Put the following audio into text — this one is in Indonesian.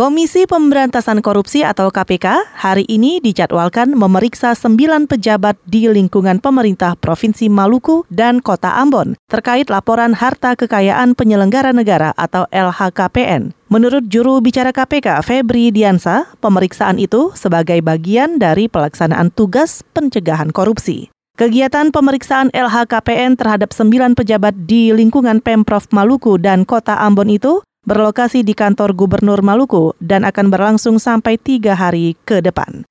Komisi Pemberantasan Korupsi atau KPK hari ini dijadwalkan memeriksa sembilan pejabat di lingkungan pemerintah Provinsi Maluku dan Kota Ambon terkait laporan harta kekayaan penyelenggara negara atau LHKPN. Menurut juru bicara KPK Febri Diansa, pemeriksaan itu sebagai bagian dari pelaksanaan tugas pencegahan korupsi. Kegiatan pemeriksaan LHKPN terhadap sembilan pejabat di lingkungan Pemprov Maluku dan Kota Ambon itu berlokasi di kantor Gubernur Maluku dan akan berlangsung sampai tiga hari ke depan.